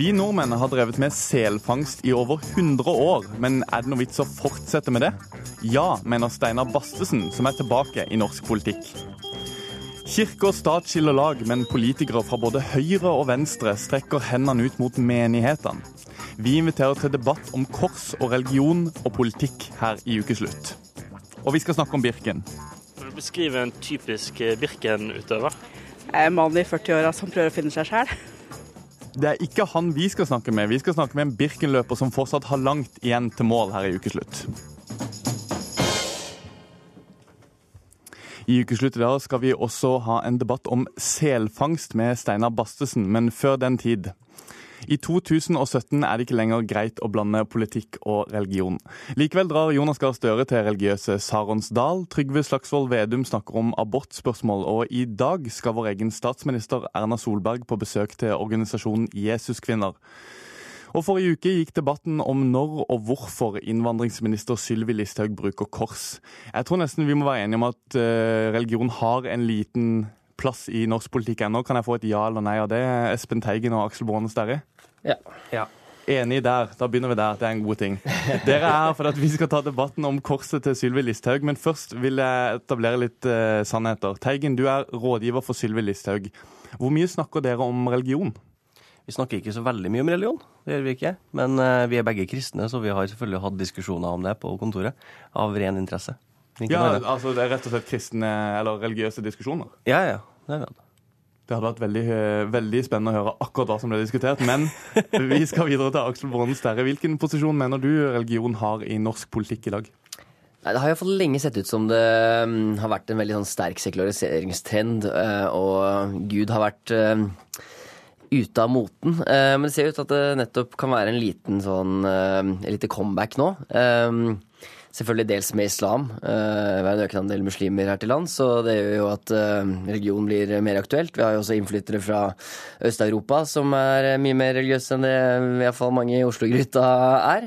Vi nordmenn har drevet med selfangst i over 100 år, men er det noe vits å fortsette med det? Ja, mener Steinar Bastesen, som er tilbake i norsk politikk. Kirke og stat skiller lag, men politikere fra både høyre og venstre strekker hendene ut mot menighetene. Vi inviterer til debatt om kors og religion og politikk her i Ukeslutt. Og vi skal snakke om Birken. Kan du beskrive en typisk Birken-utøver? En mann i 40-åra som prøver å finne seg sjæl. Det er ikke han vi skal snakke med. Vi skal snakke med en Birken-løper som fortsatt har langt igjen til mål her i ukeslutt. I ukeslutt i dag skal vi også ha en debatt om selfangst med Steinar Bastesen, men før den tid i 2017 er det ikke lenger greit å blande politikk og religion. Likevel drar Jonas Gahr Støre til religiøse Saronsdal. Trygve Slagsvold Vedum snakker om abortspørsmål, og i dag skal vår egen statsminister Erna Solberg på besøk til organisasjonen Jesuskvinner. Og Forrige uke gikk debatten om når og hvorfor innvandringsminister Sylvi Listhaug bruker kors. Jeg tror nesten vi må være enige om at uh, religion har en liten plass i norsk politikk ennå. Kan jeg få et ja eller nei av det, Espen Teigen og Aksel Baane Sterri? Ja. ja. Enig der. Da begynner vi der. Det er en god ting. Dere er her for at vi skal ta debatten om korset til Sylvi Listhaug, men først vil jeg etablere litt uh, sannheter. Teigen, du er rådgiver for Sylvi Listhaug. Hvor mye snakker dere om religion? Vi snakker ikke så veldig mye om religion, det gjør vi ikke. Men uh, vi er begge kristne, så vi har selvfølgelig hatt diskusjoner om det på kontoret. Av ren interesse. Ikke ja, altså Det er rett og slett kristne eller religiøse diskusjoner? Ja, ja. Det er det. Hadde vært veldig, eh, veldig, spennende å høre akkurat hva som ble diskutert. Men vi skal videre til Aksel Braanen Sterre. Hvilken posisjon mener du religion har i norsk politikk i dag? Nei, Det har iallfall lenge sett ut som det um, har vært en veldig sånn sterk sekulariseringstrend, uh, og Gud har vært uh, ute av moten. Men det ser ut til at det nettopp kan være en liten sånn, et lite comeback nå. Selvfølgelig dels med islam. Uh, vi har en økende andel muslimer her til lands, så det gjør jo at uh, religion blir mer aktuelt. Vi har jo også innflyttere fra Øst-Europa som er mye mer religiøse enn det iallfall mange i Oslo-gryta er.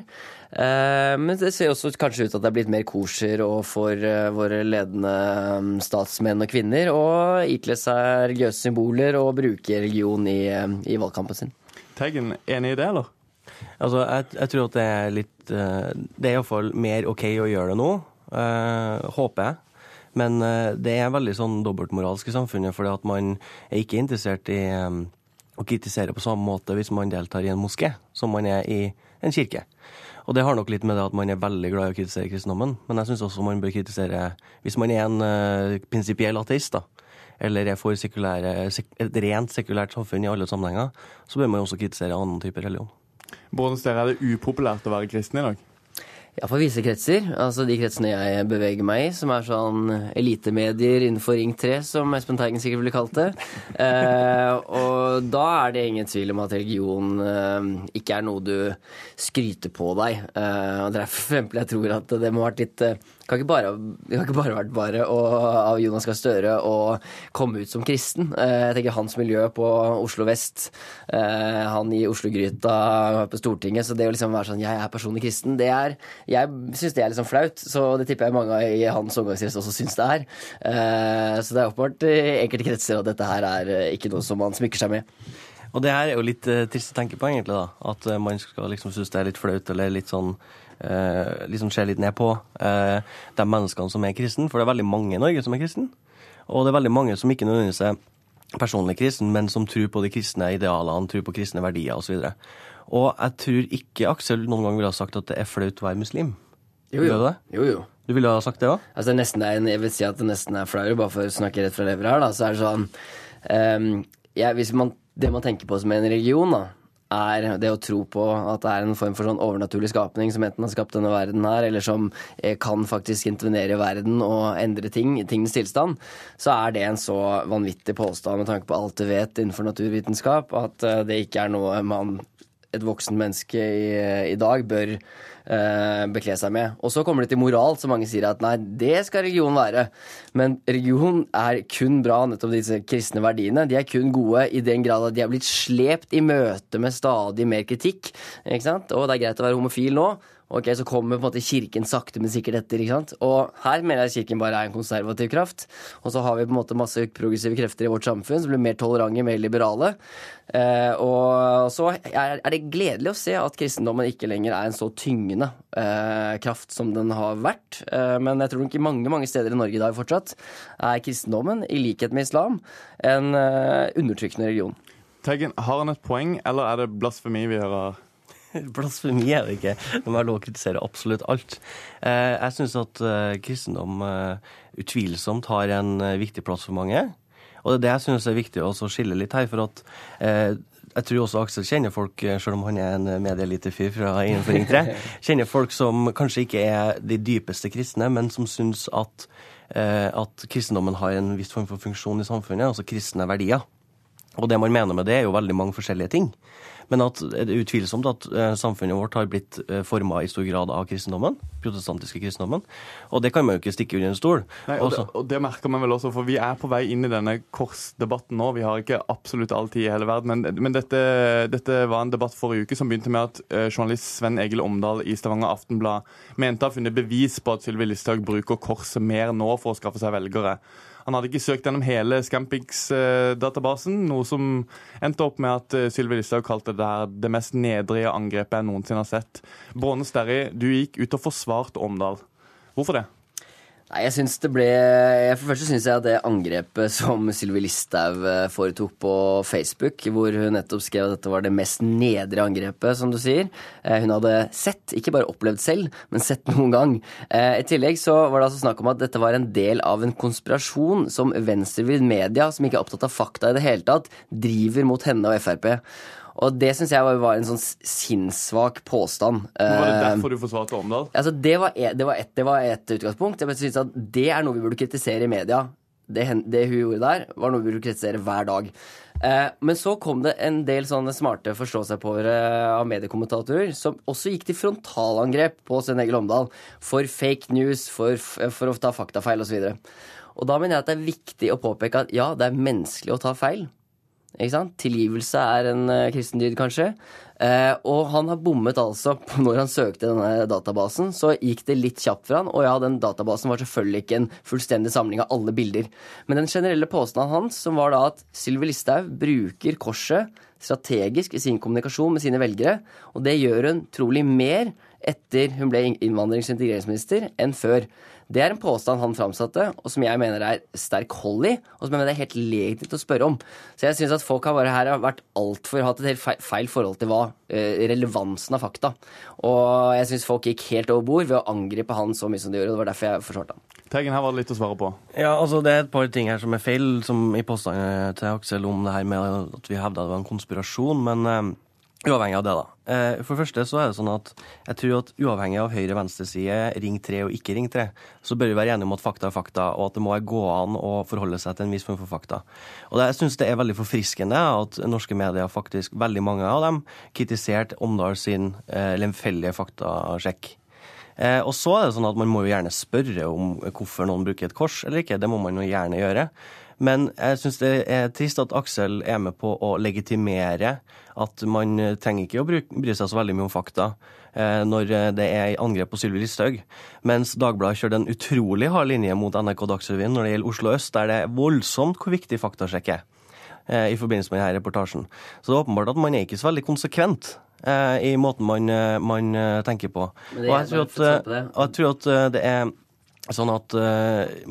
Uh, men det ser også kanskje ut at det er blitt mer kosher og for våre ledende statsmenn og -kvinner å ikle seg religiøse symboler og bruke religion i, i valgkampen sin. Teigen, enig i det, eller? Altså, jeg, jeg, tror at det er litt uh, Det er iallfall mer OK å gjøre det nå, uh, håper jeg. Men uh, det er veldig sånn dobbeltmoralsk i samfunnet, fordi at man er ikke interessert i um, å kritisere på samme måte hvis man deltar i en moské, som man er i en kirke. Og det har nok litt med det at man er veldig glad i å kritisere kristendommen, men jeg syns også man bør kritisere Hvis man er en uh, prinsipiell ateist, da, eller er for sek, et rent sekulært samfunn i alle sammenhenger, så bør man også kritisere annen type religion. Bårdens er det upopulært å være kristen i dag? Ja, for visse kretser. Altså de kretsene jeg beveger meg i, som er sånn elitemedier innenfor Ring 3, som Espen Teigen sikkert ville kalt det. Eh, og da er det ingen tvil om at religion eh, ikke er noe du skryter på deg. Eh, og er for eksempel jeg tror at det må ha vært litt eh, kan ikke bare, det kan ikke bare vært bare å, av Jonas Gahr Støre å komme ut som kristen. Eh, jeg tenker hans miljø på Oslo vest, eh, han i Oslo-gryta på Stortinget, så det å liksom være sånn 'jeg er personlig kristen', det er Jeg syns det er liksom flaut, så det tipper jeg mange i hans omgangskrets også syns det er. Eh, så det er åpenbart i enkelte kretser at dette her er ikke noe som man smykker seg med. Og det her er jo litt trist å tenke på, egentlig, da. At man skal liksom synes det er litt flaut eller litt sånn eh, liksom ser litt ned på eh, de menneskene som er kristne. For det er veldig mange i Norge som er kristne. Og det er veldig mange som ikke nødvendigvis er personlig kristen, men som tror på de kristne idealene, tror på kristne verdier osv. Og, så og jeg tror ikke Aksel noen gang ville ha sagt at det er flaut å være muslim. Jo, jo. jo, jo. Du ville ha sagt det òg? Altså, det er, jeg vil si at det nesten er flauere, bare for å snakke rett fra levra her, da, så er det sånn um, ja, Hvis man, det man tenker på som en religion, da, er det å tro på at det er en form for sånn overnaturlig skapning som enten har skapt denne verden her, eller som eh, kan faktisk intervenere i verden og endre ting, tingens tilstand, så er det en så vanvittig påstand med tanke på alt du vet innenfor naturvitenskap, at eh, det ikke er noe man, et voksen menneske i, i dag bør eh, bekle seg med. Og så kommer det til moral, så mange sier at nei, det skal religion være. Men religion er kun bra, nettopp disse kristne verdiene. De er kun gode i den grad at de har blitt slept i møte med stadig mer kritikk. Ikke sant? Og det er greit å være homofil nå. Ok, Så kommer på en måte Kirken sakte, men sikkert etter. ikke sant? Og her mener jeg Kirken bare er en konservativ kraft. Og så har vi på en måte masse progressive krefter i vårt samfunn som blir mer tolerante, mer liberale. Eh, og så er, det gledelig å se at kristendommen ikke lenger er en så tyngende eh, kraft som den har vært. Eh, men jeg tror nok i mange mange steder i Norge i dag fortsatt er kristendommen, i likhet med islam, en eh, undertrykkende religion. Teggen, har han et poeng, eller er det blasfemi vi hører? Blasfemi er det ikke. Det må være lov å kritisere absolutt alt. Eh, jeg syns at eh, kristendom eh, utvilsomt har en viktig plass for mange. Og det er det jeg syns er viktig å skille litt her. For at jeg tror også Aksel kjenner folk, selv om han er en medieelitefyr fra innenfor Ring 3, kjenner folk som kanskje ikke er de dypeste kristne, men som syns at, at kristendommen har en viss form for funksjon i samfunnet, altså kristne verdier. Og det man mener med det, er jo veldig mange forskjellige ting. Men at det er utvilsomt at eh, samfunnet vårt har blitt eh, forma i stor grad av kristendommen. protestantiske kristendommen. Og det kan man jo ikke stikke under en stol. Nei, og, det, og det merker man vel også, for vi er på vei inn i denne korsdebatten nå. Vi har ikke absolutt all tid i hele verden, men, men dette, dette, var en debatt forrige uke som begynte med at uh, journalist Sven Egil Omdal i Stavanger Aftenblad mente å ha funnet bevis på at Sylvi Listhaug bruker korset mer nå for å skaffe seg velgere. Han hadde ikke søkt gjennom hele Scampix-databasen, noe som endte opp med at eh, Sylvi Listhaug kalte det her det mest nedrige angrepet jeg noensinne har sett. Bråne Sterri, du gikk ut og forsvarte Omdal. Hvorfor det? Nei, jeg syns det ble For først syns jeg at det angrepet som Sylvi Listhaug eh, foretok på Facebook, hvor hun nettopp skrev at dette var det mest nedre angrepet, som du sier, eh, hun hadde sett, ikke bare opplevd selv, men sett noen gang. Eh, I tillegg så var det altså snakk om at dette var en del av en konspirasjon som venstrevridd media, som ikke er opptatt av fakta i det hele tatt, driver mot henne og Frp. Og det syns jeg var en sånn sinnssvak påstand. Var det derfor du forsvarte Omdal? Altså, det, var et, det, var et, det var et utgangspunkt. Jeg synes at Det er noe vi burde kritisere i media. Det, det, hun gjorde der, var noe vi burde kritisere hver dag. Eh, men så kom det en del sånne smarte forstå-seg-på-ere av mediekommentatorer som også gikk til frontalangrep på Sten Egil Omdal for fake news, for, for å ta faktafeil osv. Og, så og da mener jeg at det er viktig å påpeke at ja, det er menneskelig å ta feil. Ikke sant? Tilgivelse er en uh, kristen dyd, kanskje. Uh, og han har bommet altså på når han søkte denne databasen. Så gikk det litt kjapt for han, og ja, den databasen var selvfølgelig ikke en fullstendig samling av alle bilder. Men den generelle påstanden hans, som var da at Sylvi Listhaug bruker korset strategisk i sin kommunikasjon med sine velgere, og det gjør hun trolig mer etter hun ble innvandrings- og integreringsminister, enn før. Det er en påstand han framsatte, og som jeg mener er sterk hold i, og som jeg mener er helt legitimt å spørre om. Så jeg syns at folk har bare her har vært altfor hatt et helt feil forhold til hva eh, relevansen av fakta. Og jeg syns folk gikk helt over bord ved å angripe han så mye som de gjorde. og Det var derfor jeg forsvarte han. Teigen, her var det litt å svare på. Ja, altså Det er et par ting her som er feil som i påstanden til Aksel om det her med at vi hevda det var en konspirasjon. men... Eh, Uavhengig av det, da. Eh, for det første så er det sånn at jeg tror at uavhengig av høyre-venstre-side, Ring 3 og ikke Ring 3, så bør vi være enige om at fakta er fakta, og at det må gå an å forholde seg til en viss form for fakta. Og det, jeg syns det er veldig forfriskende at norske medier, faktisk veldig mange av dem, kritiserte Omdal sin eh, lemfeldige faktasjekk. Eh, og så er det sånn at man må jo gjerne spørre om hvorfor noen bruker et kors eller ikke. Det må man jo gjerne gjøre. Men jeg syns det er trist at Aksel er med på å legitimere at man trenger ikke å bry seg så veldig mye om fakta eh, når det er angrep på Sylvi Listhaug. Mens Dagbladet kjørte en utrolig hard linje mot NRK Dagsrevyen når det gjelder Oslo øst, der det er voldsomt hvor viktig faktasjekk er eh, i forbindelse med denne reportasjen. Så det er åpenbart at man er ikke så veldig konsekvent eh, i måten man, man tenker på. Og jeg tror, at, jeg tror at det er sånn at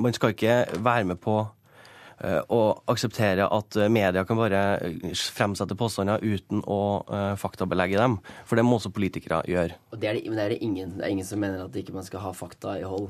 man skal ikke være med på eh, akseptere at eh, media kan bare fremsette påstander uten å faktabelegge dem. For det må også politikere gjøre. Og det er det, men det er det ingen. Det er ingen som mener at ikke man skal ha fakta i hold.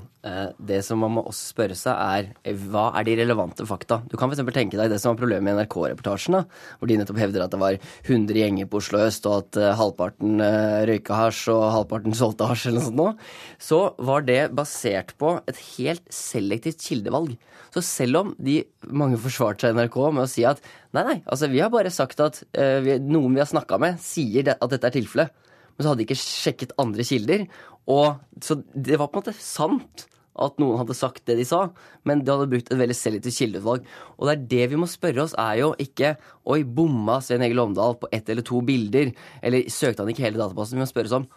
Det som man må også spørre seg, er hva er de relevante fakta? Du kan f.eks. tenke deg det som var problemet med NRK-reportasjen, hvor de nettopp hevder at det var 100 gjenger på Oslo øst, og at halvparten røyka hasj og halvparten solgte hasj, eller noe sånt noe. Så var det basert på et helt selektivt kildevalg. Så selv om de mange forsvart seg i NRK med å si at nei, nei, altså vi har bare sagt at uh, vi, noen vi har snakka med, sier det, at dette er tilfellet. Men så hadde de ikke sjekket andre kilder. Og Så det var på en måte sant at noen hadde sagt det de sa, men de hadde brukt et veldig selektivt kildeutvalg. Og det er det vi må spørre oss, er jo ikke Oi, bomma Svein Egil Omdal på ett eller to bilder? Eller søkte han ikke hele databasen? Vi må spørre oss om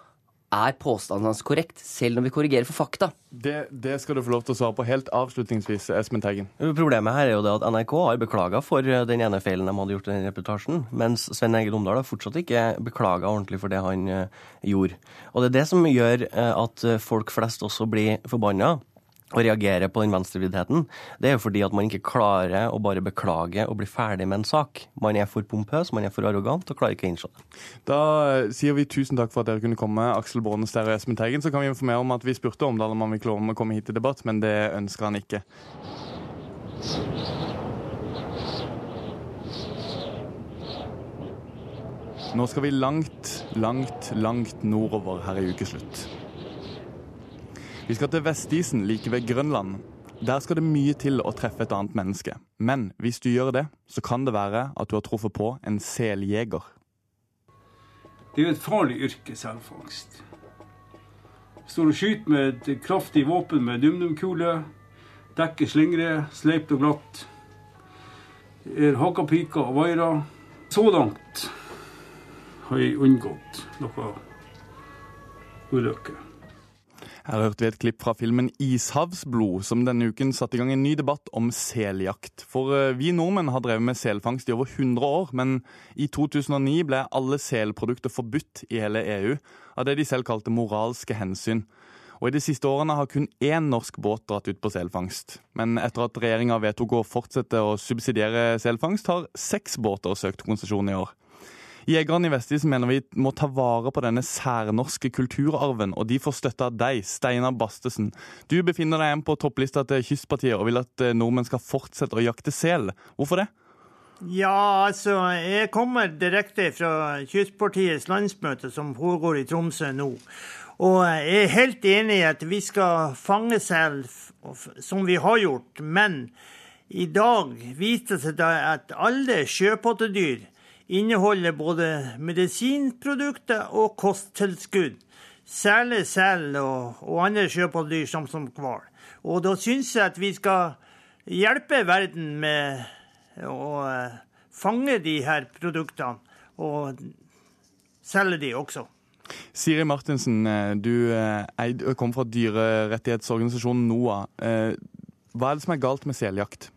er påstanden hans korrekt, selv når vi korrigerer for fakta? Det, det, skal du få lov til å svare på helt avslutningsvis, Espen Teigen. Problemet her er jo det at NRK har beklaga for den ene feilen de hadde gjort i den reportasjen, mens Sven Egil Omdal har fortsatt ikke beklaga ordentlig for det han gjorde. Og det er det som gjør at folk flest også blir forbanna å reagere på den venstrevriddheten, det er jo fordi at man ikke klarer å bare beklage og bli ferdig med en sak. Man er for pompøs, man er for arrogant og klarer ikke å innse det. Da sier vi tusen takk for at dere kunne komme, Aksel Bornestad og Espen Teigen. Så kan vi informere om at vi spurte Omdal om han ville å komme hit til debatt, men det ønsker han ikke. Nå skal vi langt, langt, langt nordover her i ukeslutt. Vi skal til Vestisen, like ved Grønland. Der skal det mye til å treffe et annet menneske. Men hvis du gjør det, så kan det være at du har truffet på en seljeger. Det er jo et farlig yrke, selfangst. Står og skyter med et kraftig våpen med dumdumkule. Dekket slingrer, sleipt og glatt. Er hakkapiker og vairer. Så langt har jeg unngått noe ulykke. Her hørte vi et klipp fra filmen 'Ishavsblod', som denne uken satte i gang en ny debatt om seljakt. For eh, vi nordmenn har drevet med selfangst i over 100 år, men i 2009 ble alle selprodukter forbudt i hele EU av det de selv kalte moralske hensyn. Og I de siste årene har kun én norsk båt dratt ut på selfangst. Men etter at regjeringa vedtok å fortsette å subsidiere selfangst, har seks båter søkt konsesjon i år. Jegerne i Vestisen mener vi må ta vare på denne særnorske kulturarven, og de får støtte av deg, Steinar Bastesen. Du befinner deg igjen på topplista til Kystpartiet og vil at eh, nordmenn skal fortsette å jakte sel. Hvorfor det? Ja, altså, jeg kommer direkte fra Kystpartiets landsmøte som pågår i Tromsø nå. Og jeg er helt enig i at vi skal fange sel som vi har gjort, men i dag viste det seg at alle sjøpattedyr inneholder både medisinprodukter og kosttilskudd. Særlig sel og, og, andre sjøpattedyr som, som hval. Og da syns jeg at vi skal hjelpe verden med å uh, fange de her produktene, og selge de også. Siri Martinsen, eh, du uh, kom fra dyrerettighetsorganisasjonen NOAH. Uh, hva er det som er galt med seljakt?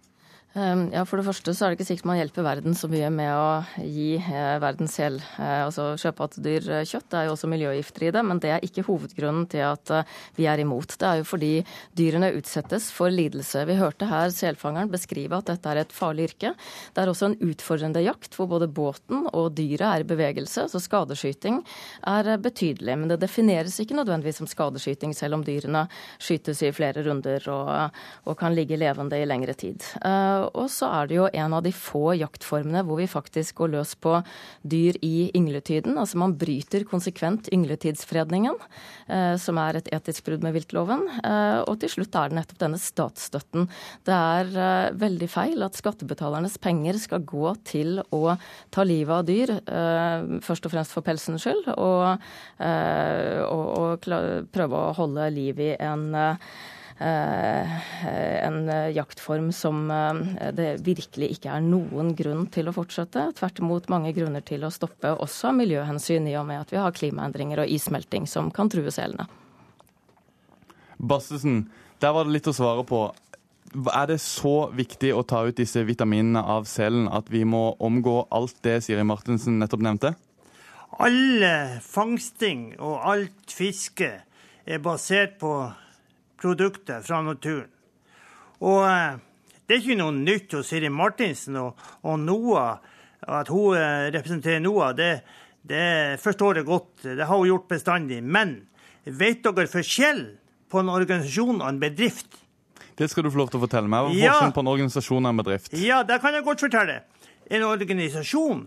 Ehm, ja, For det første så er det ikke sikkert man hjelper verden så mye med å gi eh, verdens hel, eh, altså sjøpattedyr, eh, kjøtt. Det er jo også miljøgifter i det, men det er ikke hovedgrunnen til at vi er imot. Det er jo fordi dyrene utsettes for lidelse. Vi hørte her selfangeren beskrive at dette er et farlig yrke. Det er også en utfordrende jakt hvor både båten og dyret er i bevegelse, så skadeskyting er betydelig. Men det defineres ikke nødvendigvis som skadeskyting, selv om dyrene skytes i flere runder og, og kan ligge levende i lengre tid. Og så er det jo en av de få jaktformene hvor vi faktisk går løs på dyr i yngletiden. Altså man bryter konsekvent yngletidsfredningen, eh, som er et etisk brudd med viltloven. Eh, og til slutt er det nettopp denne statsstøtten. Det er eh, veldig feil at skattebetalernes penger skal gå til å ta livet av dyr, først og fremst for pelsens skyld, og, og, og prøve å holde liv i en en jaktform som eh, det virkelig ikke er noen grunn til å fortsette. Tvert imot mange grunner til å stoppe, også miljøhensyn, i og med at vi har klimaendringer og issmelting som kan true selene. Bastesen, der var det litt å svare på. Er det så viktig å ta ut disse vitaminene av selen at vi må omgå alt det Siri Martensen nettopp nevnte? Alle fangsting og alt fiske er basert på produkter fra naturen. Og eh, det er ikke noe nytt hos Siri Martinsen og, og NOAH. At hun eh, representerer NOAH, det, det forstår jeg godt. Det har hun gjort bestandig. Men vet dere forskjell på en organisasjon og en bedrift? Det skal du få lov til å fortelle meg. Forskjellen på en organisasjon og en bedrift? Ja, det kan jeg godt fortelle. En organisasjon,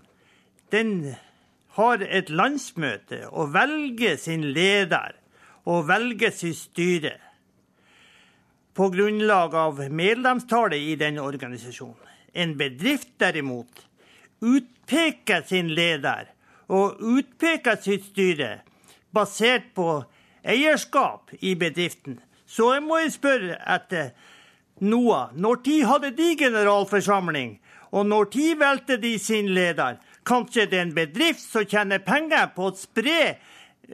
den har et landsmøte og velger sin leder og velger sitt styre på grunnlag av medlemstallet i denne organisasjonen. En bedrift derimot utpeker sin leder og utpeker sitt styre basert på eierskap i bedriften. Så jeg må spørre etter NOAH. Når tid hadde de generalforsamling, og når tid valgte de sin leder? Kanskje det er en bedrift som tjener penger på å spre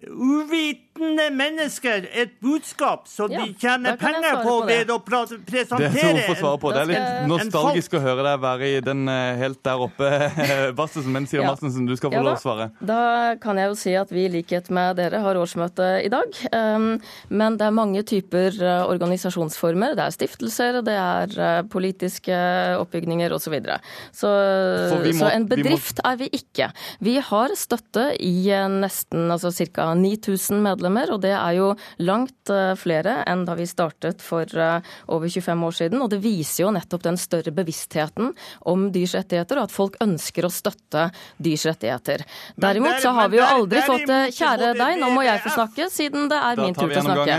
uvit vitende mennesker et budskap som Ja, de tjener penger på på ved å presentere Det er for svare på. Det er litt nostalgisk å høre deg være i den eh, helt der oppe, Bastesen. Men Sira Ja. Martensen, du skal få Ja lov å svare. Da kan jeg jo si at vi i likhet med dere har årsmøte i dag. Um, Men det er mange typer uh, organisasjonsformer. Det er stiftelser, det er uh, politiske oppbygninger osv. Så, videre. så, må- så en vi må- bedrift er vi ikke. Vi har støtte i nesten altså ca. 9000 medlemmer, og det er jo langt uh, flere enn da vi startet for uh, over 25 år siden. Og det viser jo nettopp den større bevisstheten om dyrs rettigheter, og at folk ønsker å støtte dyrs rettigheter. Derimot så har vi jo aldri fått det Kjære deg, nå må jeg få snakke, siden det er min tur til å snakke.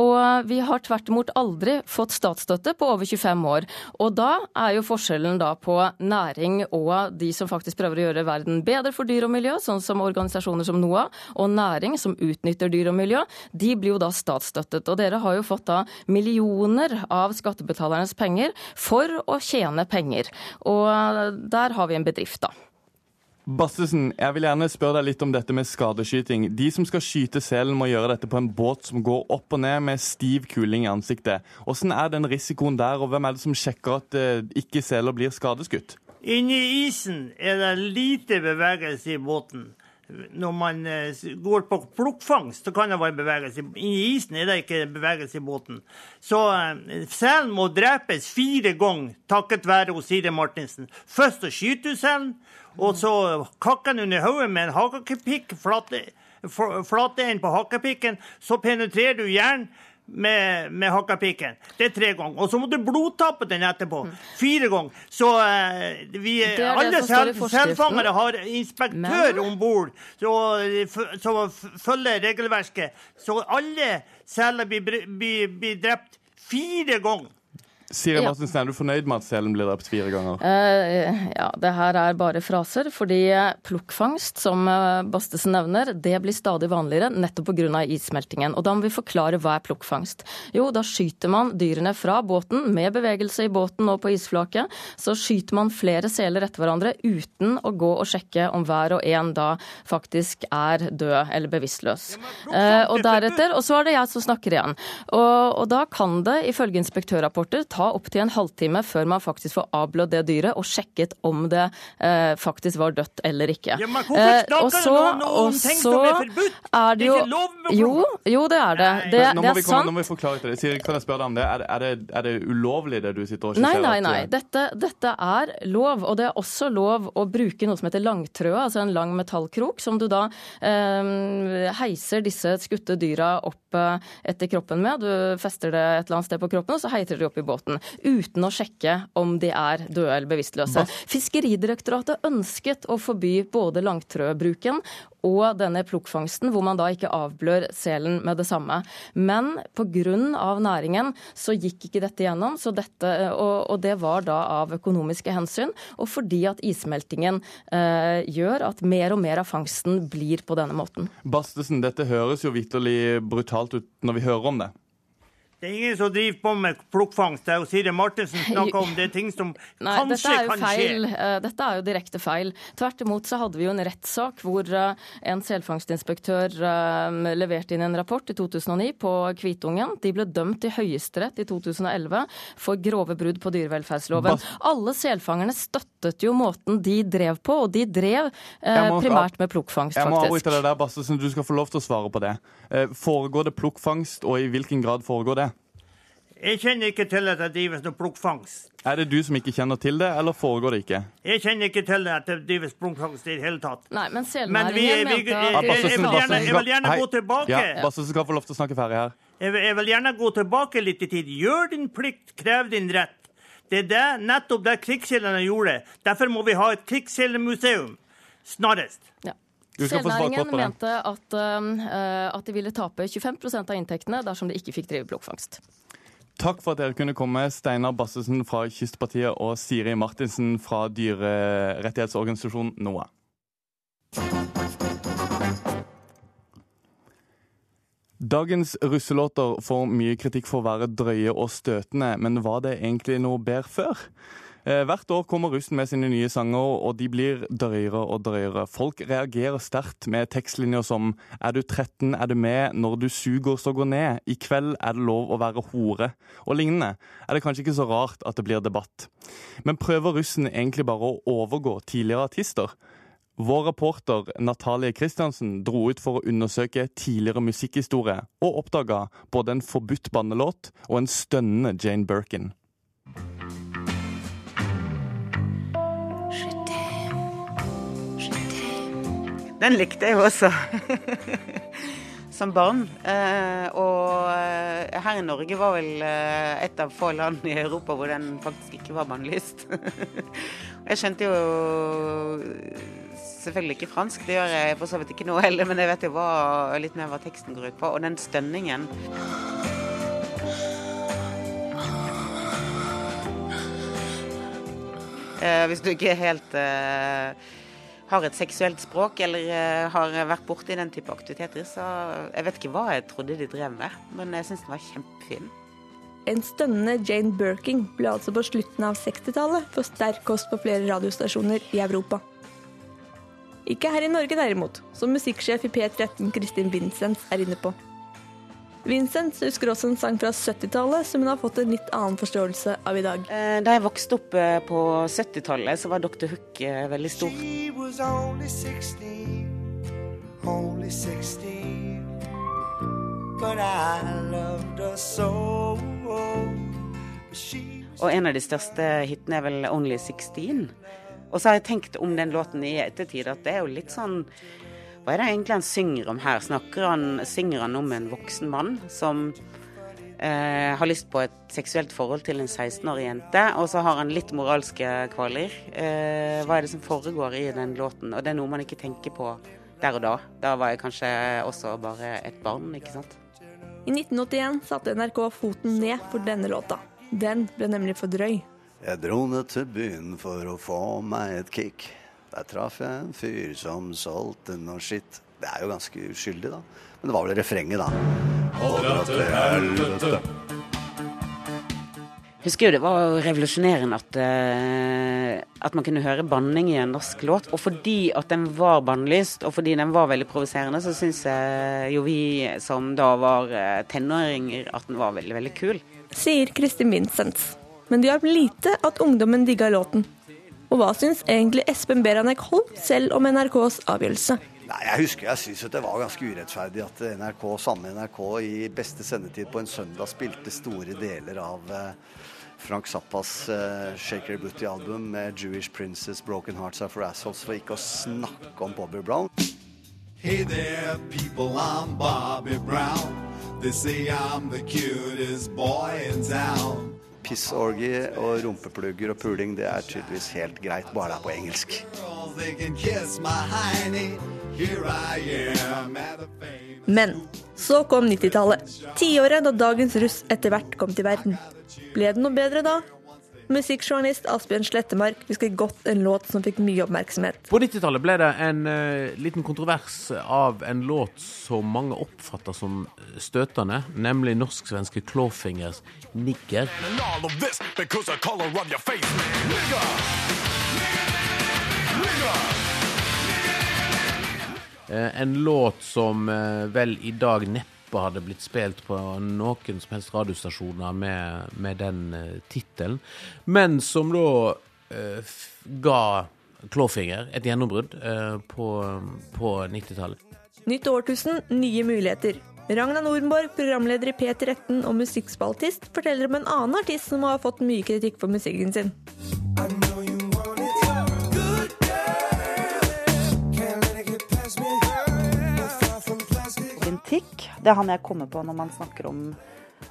Og vi har tvert imot aldri fått statsstøtte på over 25 år. Og da er jo forskjellen da på næring og de som faktisk prøver å gjøre verden bedre for dyr og miljø, sånn som organisasjoner som NOAH, og næring som utnytter dyr og miljø, de blir jo da statsstøttet. Og dere har jo fått da millioner av skattebetalernes penger for å tjene penger. Og der har vi en bedrift, da. Bassesen, jeg vil gjerne spørre deg litt om dette med skadeskyting. De som skal skyte selen, må gjøre dette på en båt som går opp og ned med stiv kuling i ansiktet. Hvordan er den risikoen der, og hvem er det som sjekker at eh, ikke seler blir skadeskutt? Inni isen er det lite bevegelse i båten. Når man eh, går på plukkfangst, så kan det være bevegelse. Inni isen er det ikke bevegelse i båten. Så eh, selen må drepes fire ganger takket være Osire Martinsen. Først så skyter du selen, og så kakker den under hodet med en hakepikk, flate, flate flateenden på hakepikken. Så penetrerer du hjernen med, med hakkapiken. Det er tre ganger. Og så må du blodtappe den etterpå. Fire ganger. Så eh, vi, alle sel, selfangere har inspektør om bord som følger regelverket. Så alle seler blir, blir, blir drept fire ganger. Siri Ja. Martensen, er du fornøyd med at selen blir drept fire ganger? Uh, ja, det her er bare fraser, fordi plukkfangst, som eh, Bastesen nevner, det blir stadig vanligere nettopp pga. issmeltingen. Og da må vi forklare hva er plukkfangst. Jo, da skyter man dyrene fra båten, med bevegelse i båten og på isflaket. Så skyter man flere seler etter hverandre uten å gå og sjekke om hver og en da faktisk er død eller bevisstløs. Uh, og deretter, og så er det jeg som snakker igjen. Og, og da kan det ifølge inspektørrapporter ta opptil en halvtime før man faktisk får avblødd det dyret og sjekket om det eh, faktisk var dødt eller ikke. Ja, men hvorfor Eh, snakker og du nå om og ting så som er forbudt? er det Det er ikke lov med Jo, jo, det er det. Det, Men nå, det må vi er komme, sant. nå må vi forklare til det. Siri, kan jeg spørre deg om det? Er det, er det, er det ulovlig, det du sitter og Nei, skisserer? nei, at, nei. eh, Dette, dette er lov. Og det er også lov å bruke noe som heter langtrøe, altså en lang metallkrok, som du da eh, heiser disse skutte dyra opp eh, etter kroppen med. Du fester det et eller annet sted på kroppen, og så heiser de opp i båten. Uten å sjekke om de er døde eller bevisstløse. Fiskeridirektoratet ønsket å forby både langtrøbruken og denne plukkfangsten, hvor man da ikke avblør selen med det samme. Men pga. næringen så gikk ikke dette gjennom, så dette, og, og det var da av økonomiske hensyn, og fordi at issmeltingen eh, gjør at mer og mer av fangsten blir på denne måten. Bastesen, dette høres jo vitterlig brutalt ut når vi hører om det. Det er ingen som driver på med plukkfangst. Det er jo Siri Martinsen snakker om det er ting som Nei, dette kanskje er jo kan feil. skje. Eh, Dette er jo direkte feil. Tvert imot så hadde vi jo en rettssak hvor eh, en selfangstinspektør eh, leverte inn en rapport i 2009 på Kvitungen. De ble dømt i Høyesterett i 2011 for grove brudd på dyrevelferdsloven. Bas- Alle selfangerne støttet jo måten de drev på, og de drev eh, primært med plukkfangst, faktisk. Jeg må avbryte deg der, Bastesen. Du skal få lov til å svare på det. Eh, Foregår det plukkfangst, og i hvilken grad foregår det? Jeg kjenner ikke til at det drives noe plukkfangst. Er det du som ikke kjenner til det, eller foregår det ikke? Jeg kjenner ikke til at det drives plukkfangst i det hele tatt. Nei, men Men vi, selnæringen vi, mente jeg, jeg, jeg, vil gjerne, jeg vil gjerne Hei. gå tilbake. Ja, Bastesen skal få lov til å snakke ferdig her. Jeg, vil- jeg vil gjerne gå tilbake litt i tid. Gjør din plikt, krev din rett. Det er det, nettopp det krigsseilerne gjorde. Derfor må vi ha et krigsseilermuseum snarest. Ja. Selnæringen mente at, uh, at de ville tape 25% av inntektene dersom de ikke fikk drive plukkfangst. Takk for at dere kunne komme, Steinar Bassesen fra Kystpartiet og Siri Martinsen fra dyrerettighetsorganisasjonen NOAH. Dagens russelåter får mye kritikk for å være drøye og støtende, men var det egentlig noe bedre før? Eh, hvert år kommer russen med sine nye sanger, og de blir drøyere og drøyere. Folk reagerer sterkt med tekstlinjer som 'Er du 13, er du med', 'Når du suger, så gå ned', 'I kveld er det lov å være hore', og lignende. Er det kanskje ikke så rart at det blir debatt. Men prøver russen egentlig bare å overgå tidligere artister? Vår reporter Natalie Kristiansen dro ut for å undersøke tidligere musikkhistorie, og oppdaga både en forbudt bannelåt og en stønnende Jane Birkin. Den likte jeg også som barn. Eh, og eh, her i Norge var vel eh, et av få land i Europa hvor den faktisk ikke var bannlyst. jeg skjønte jo selvfølgelig ikke fransk, det gjør jeg for så vidt ikke nå heller, men jeg vet jo hva, litt mer hva teksten går ut på. Og den stønningen. Eh, hvis du ikke er helt eh, har et seksuelt språk eller uh, har vært borti den type aktiviteter, så jeg vet ikke hva jeg trodde de drev med, men jeg syns den var kjempefin. En stønnende Jane Birking ble altså på slutten av 60-tallet for sterk kost på flere radiostasjoner i Europa. Ikke her i Norge derimot, som musikksjef i P13 Kristin Vincents er inne på. Vincent husker også en sang fra 70-tallet som hun har fått en litt annen forståelse av i dag. Eh, da jeg vokste opp eh, på 70-tallet, så var Dr. Hook eh, veldig stor. Og en av de største hitene er vel 'Only 16'. Og så har jeg tenkt om den låten i ettertid at det er jo litt sånn hva er det egentlig han synger om her? Snakker han, synger han om en voksen mann som eh, har lyst på et seksuelt forhold til en 16-årig jente, og så har han litt moralske kvaler? Eh, hva er det som foregår i den låten? Og det er noe man ikke tenker på der og da. Da var jeg kanskje også bare et barn, ikke sant. I 1981 satte NRK foten ned for denne låta. Den ble nemlig for drøy. Jeg dro ned til byen for å få meg et kick. Der traff jeg en fyr som solgte noe skitt. Det er jo ganske uskyldig, da. Men det var vel refrenget, da. Og dra til helvete. Husker jo det var revolusjonerende at, uh, at man kunne høre banning i en norsk låt. Og fordi at den var bannlyst, og fordi den var veldig provoserende, så syns jo vi som da var uh, tenåringer, at den var veldig, veldig kul. Sier Kristin Vincents. Men det hjalp lite at ungdommen digga låten. Og hva syns egentlig Espen Beranek Holm selv om NRKs avgjørelse? Nei, Jeg husker jeg syntes det var ganske urettferdig at NRK, samme NRK i beste sendetid på en søndag spilte store deler av eh, Frank Zappas uh, Shaker Booty-album med Jewish Princess, Broken Hearts Are for Assholes, for ikke å snakke om Bobby Brown. Hey there, people, I'm Bobby Brown. They say I'm the cutest boy in town. Pissorgie og rumpeplugger og puling, det er tydeligvis helt greit, bare det er på engelsk. Men så kom 90-tallet. Tiåret da dagens russ etter hvert kom til verden. Ble det noe bedre da? Musikkjournalist Asbjørn Slettemark. Husker godt en låt som fikk mye oppmerksomhet. På 90-tallet ble det en uh, liten kontrovers av en låt som mange oppfatter som støtende, nemlig norsk-svenske Clawfingers 'Nigger'. Uh, en låt som vel i dag neppe neppe hadde blitt spilt på noen som helst radiostasjoner med, med den uh, tittelen, men som da uh, ga Clawfinger et gjennombrudd uh, på, på 90-tallet. Nytt årtusen, nye muligheter. Ragna Nordenborg, programleder i P13 og musikkspaltist, forteller om en annen artist som har fått mye kritikk for musikken sin. Kritikk. Det er han jeg kommer på når man snakker om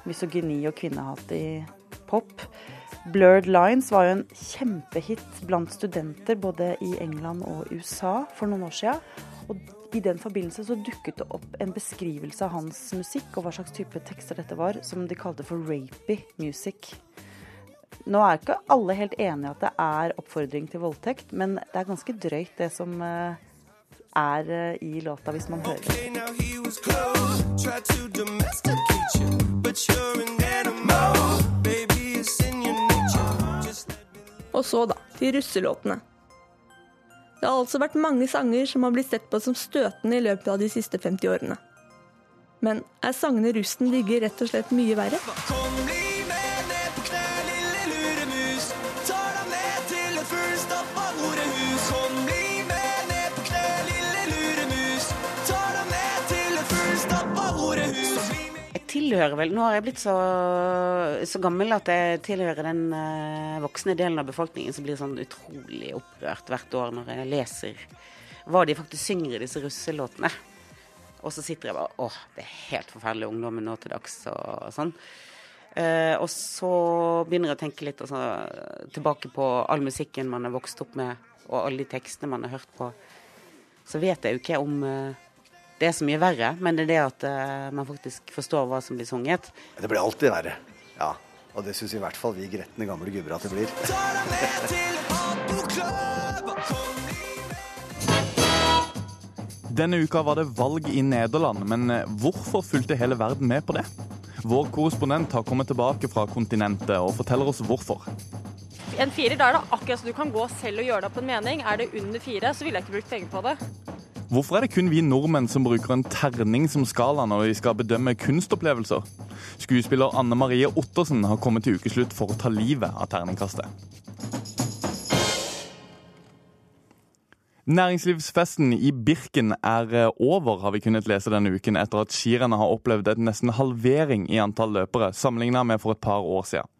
misogyni og kvinnehat i pop. Blurred Lines var jo en kjempehit blant studenter både i England og USA for noen år siden. Og i den forbindelse så dukket det opp en beskrivelse av hans musikk og hva slags type tekster dette var, som de kalte for rapey music. Nå er ikke alle helt enige at det er oppfordring til voldtekt, men det er ganske drøyt det som eh, er eh, i låta, hvis man hører. Og Og så, da, til russelåtene. Det har altså vært mange sanger som har blitt sett på som støtende i løpet av de siste 50 årene. Men er sangene russen digger rett og slett mye verre? Tilhører vel Nå har jeg blitt så, så gammel at jeg tilhører den uh, voksne delen av befolkningen som blir sånn utrolig opprørt hvert år når jeg leser hva de faktisk synger i disse russelåtene. Og så sitter jeg bare Åh, det er helt forferdelig ungdommen nå til dags og sånn. Uh, og så begynner jeg å tenke litt altså, tilbake på all musikken man har vokst opp med, og alle de tekstene man har hørt på. Så vet jeg jo ikke om eh, det er så mye verre, men det er det at uh, man faktisk forstår hva som blir sunget. Det blir alltid verre. Ja. Og det syns i hvert fall vi gretne gamle gubber at det blir. Denne uka var det valg i Nederland, men eh, hvorfor fulgte hele verden med på det? Vår korrespondent har kommet tilbake fra kontinentet og forteller oss hvorfor. En firer, da er det akkurat så du kan gå selv og gjøre deg opp en mening. Er det under fire, så ville jeg ikke brukt penger på det. Hvorfor er det kun vi nordmenn som bruker en terning som skala når vi skal bedømme kunstopplevelser? Skuespiller Anne Marie Ottersen har kommet til ukeslutt for å ta livet av terningkastet. Næringslivsfesten i Birken er eh, over, har vi kunnet lese denne uken, etter at skirennet har opplevd et nesten halvering i antall løpere, sammenlignet med for et par år siden.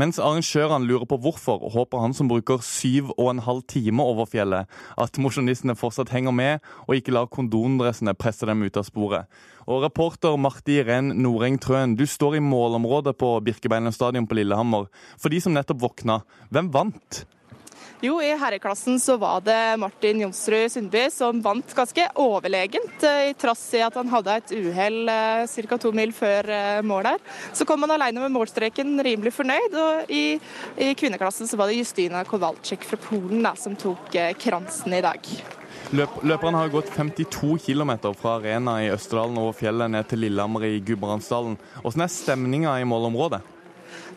Mens arrangørene lurer på hvorfor, håper han som bruker syv og en halv time over fjellet, at mosjonistene fortsatt henger med og ikke lar kondondressene presse dem ut av sporet. Og reporter Marti Renn Noreng Trøen, du står i målområdet på Birkebeiner stadion på Lillehammer. For de som nettopp våkna, hvem vant? Jo, i herreklassen så var det Martin Jonsrud Sundby som vant ganske overlegent, eh, i trass i at han hadde et uhell ca. to mil før eh, mål der. Så kom han alene med målstreken rimelig fornøyd, og i, i kvinneklassen så var det Justina Kowalczyk fra Polen da, som tok eh, kransen i dag. Løp, løperen har gått 52 km fra Arena i Østerdalen over fjellet ned til Lillehammer i Gudbrandsdalen. Hvordan er stemninga i målområdet?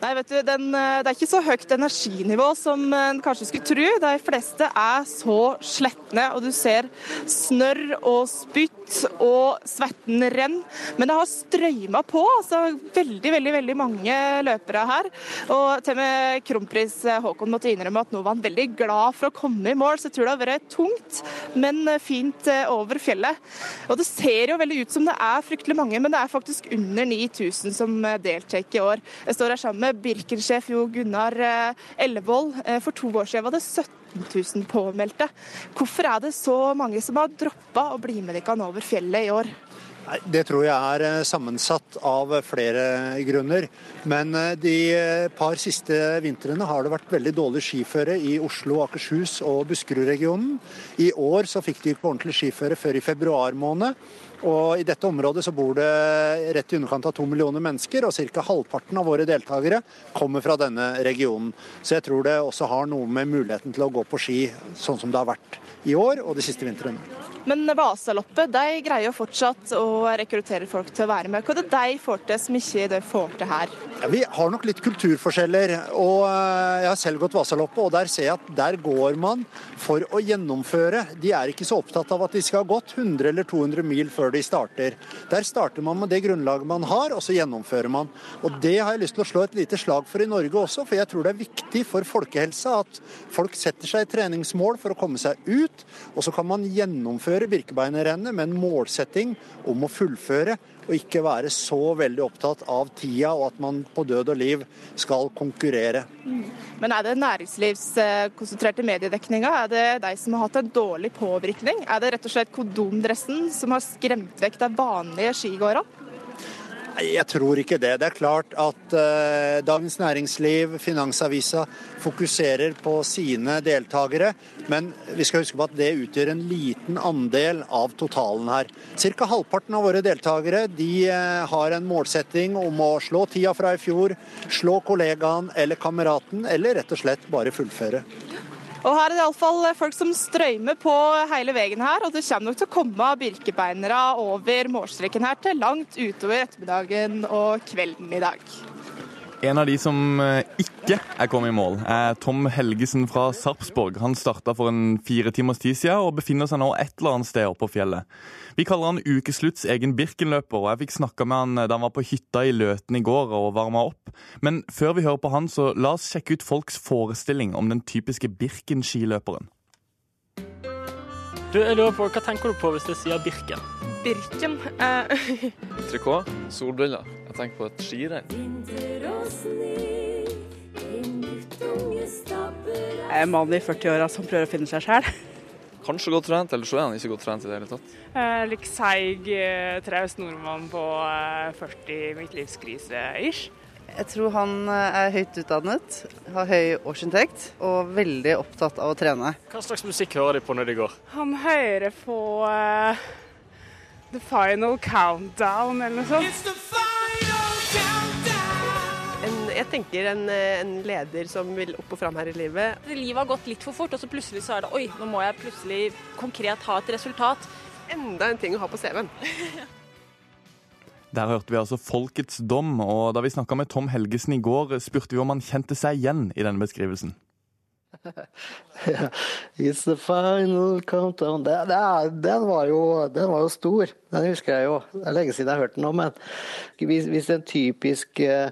Nei, vet du, den, eh, Det er ikke så høyt energinivå som en kanskje skulle tro. De fleste er så sletne, og du ser snørr og spytt og svetten renn. Men det har strøyma på. altså Veldig veldig, veldig mange løpere her. Og til med kronprins Haakon måtte innrømme at nå var han veldig glad for å komme i mål. Så jeg tror det har vært tungt, men fint eh, over fjellet. Og det ser jo veldig ut som det er fryktelig mange, men det er faktisk under 9000 som eh, deltar i år. Jeg står her sammen med Birken-sjef Jo Gunnar Ellevold. For to år siden var det 17 000 påmeldte. Hvorfor er det så mange som har droppa å bli med dere over fjellet i år? Det tror jeg er eh, sammensatt av flere grunner. Men eh, de eh, par siste vintrene har det vært veldig dårlig skiføre i Oslo, Akershus og Buskerud-regionen. I år så fikk de ikke ordentlig skiføre før i februar måned. Og I dette området så bor det rett i underkant av to millioner mennesker, og ca. halvparten av våre deltakere kommer fra denne regionen. Så jeg tror det også har noe med muligheten til å gå på ski sånn som det har vært i år og de siste vintrene. Men Vasaloppet de greier jo fortsatt å rekruttere folk til å være med. Hva er det de får til som ikke de får til her? Ja, vi har nok litt kulturforskjeller. og eh, Jeg har selv gått Vasaloppet, og der ser jeg at der går man for å gjennomføre. De er ikke så opptatt av at de skal ha gått 100 eller 200 mil før de starter. Der starter man med det grunnlaget man har, og så gjennomfører man. Og Det har jeg lyst til å slå et lite slag for i Norge også, for jeg tror det er viktig for folkehelsa at folk setter seg treningsmål for å komme seg ut, og så kan man gjennomføre Birkebeinerrennet med en målsetting om å fullføre, og ikke være så veldig opptatt av tida og at man på død og liv skal konkurrere. Men er det næringslivskonsentrerte mediedekninga? Er det de som har hatt en dårlig påvirkning? Er det rett og slett kondomdressen som har skremt vekk de vanlige skigåerne? Nei, Jeg tror ikke det. Det er klart at uh, Dagens Næringsliv, Finansavisa fokuserer på sine deltakere, men vi skal huske på at det utgjør en liten andel av totalen her. Cirka halvparten av våre deltakere de uh, har en målsetting om å slå tida fra i fjor, slå kollegaen eller kameraten, eller rett og slett bare fullføre. Og her er det iallfall folk som strømmer på hele veien her, og det kommer nok til å komme birkebeinere over målstreken her til langt utover ettermiddagen og kvelden i dag. En av de som eh, ikke er kommet i mål, er Tom Helgesen fra Sarpsborg. Han starta for en fire timers tid siden og befinner seg nå et eller annet sted oppe på fjellet. Vi kaller han ukeslutts egen Birkenløper, og jeg fikk snakka med han da han var på hytta i Løten i går og varma opp. Men før vi hører på han, så la oss sjekke ut folks forestilling om den typiske Birken-skiløperen. Du, jeg lurer på, Hva tenker du på hvis jeg sier Birken? Birken. Eh, Trikot, solbriller. Jeg tenker på et skirenn. Jeg er en mann i 40-åra som prøver å finne seg sjæl. Kanskje godt trent, eller så er han ikke godt trent i det hele tatt. eh, Litt seig, eh, traust nordmann på eh, 40 midtlivskrise-ish. Jeg tror han eh, er høyt utdannet, har høy årsinntekt og veldig opptatt av å trene. Hva slags musikk hører de på når de går? Han hører på uh, The Final Countdown eller noe sånt. Jeg tenker en, eh, en leder som vil opp og fram her i livet. Livet har gått litt for fort, og så plutselig så er det oi, nå må jeg plutselig konkret ha et resultat. Enda en ting å ha på CV-en. Der hørte vi altså Folkets dom, og da vi snakka med Tom Helgesen i går, spurte vi om han kjente seg igjen i denne beskrivelsen. It's the final countdown. Det, det den, var jo, den var jo stor. Den husker jeg jo. Det er lenge siden jeg har hørt den nå. Men hvis, hvis en typisk eh,